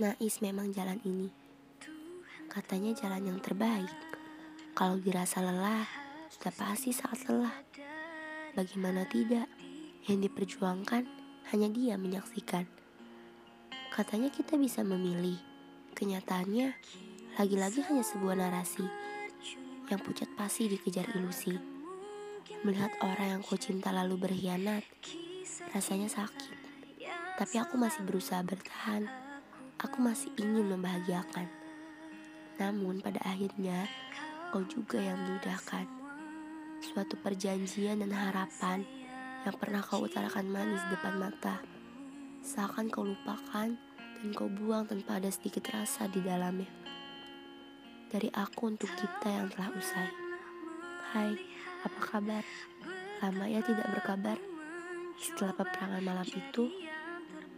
Nais memang jalan ini. Katanya jalan yang terbaik. Kalau dirasa lelah, sudah pasti saat lelah. Bagaimana tidak? Yang diperjuangkan hanya dia menyaksikan. Katanya kita bisa memilih. Kenyataannya, lagi-lagi hanya sebuah narasi yang pucat pasti dikejar ilusi. Melihat orang yang kau cinta lalu berkhianat, rasanya sakit. Tapi aku masih berusaha bertahan aku masih ingin membahagiakan. Namun pada akhirnya kau juga yang memudahkan. Suatu perjanjian dan harapan yang pernah kau utarakan manis depan mata. Seakan kau lupakan dan kau buang tanpa ada sedikit rasa di dalamnya. Dari aku untuk kita yang telah usai. Hai, apa kabar? Lama ya tidak berkabar. Setelah peperangan malam itu,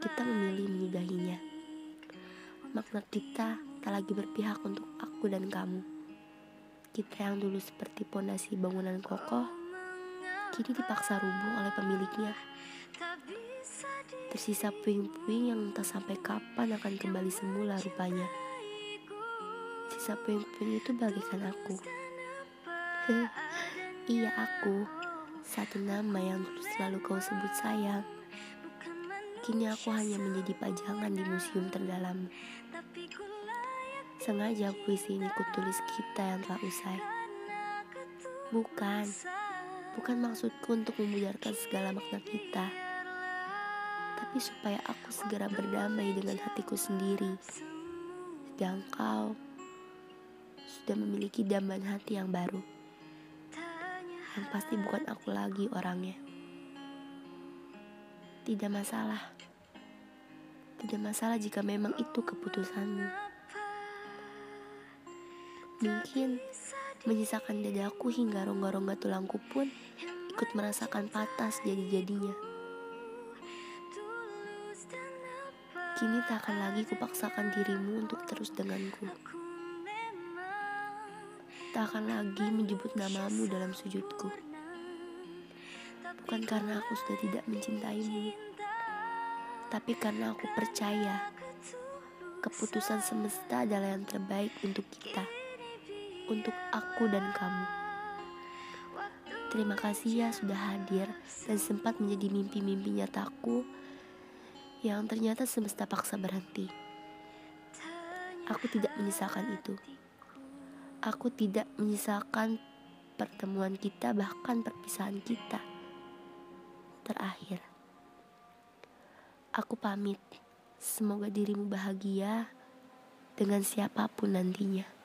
kita memilih menyudahinya makna kita tak lagi berpihak untuk aku dan kamu. Kita yang dulu seperti pondasi bangunan kokoh, kini dipaksa rubuh oleh pemiliknya. Tersisa puing-puing yang entah sampai kapan akan kembali semula rupanya. Sisa puing-puing itu bagaikan aku. iya aku, satu nama yang selalu kau sebut sayang. Kini aku hanya menjadi pajangan di museum terdalam. Sengaja puisi ini kutulis kita yang telah usai. Bukan, bukan maksudku untuk memudarkan segala makna kita. Tapi supaya aku segera berdamai dengan hatiku sendiri. Sedang kau sudah memiliki dambaan hati yang baru. Yang pasti bukan aku lagi orangnya. Tidak masalah. Tidak masalah jika memang itu keputusanmu. Mungkin menyisakan dadaku hingga rongga-rongga tulangku pun ikut merasakan patah jadi-jadinya. Kini tak akan lagi kupaksakan dirimu untuk terus denganku. Tak akan lagi menyebut namamu dalam sujudku. Bukan karena aku sudah tidak mencintaimu, tapi karena aku percaya keputusan semesta adalah yang terbaik untuk kita, untuk aku dan kamu. Terima kasih ya sudah hadir dan sempat menjadi mimpi-mimpi nyataku yang ternyata semesta paksa berhenti. Aku tidak menyisakan itu. Aku tidak menyisakan pertemuan kita, bahkan perpisahan kita terakhir. Aku pamit. Semoga dirimu bahagia dengan siapa pun nantinya.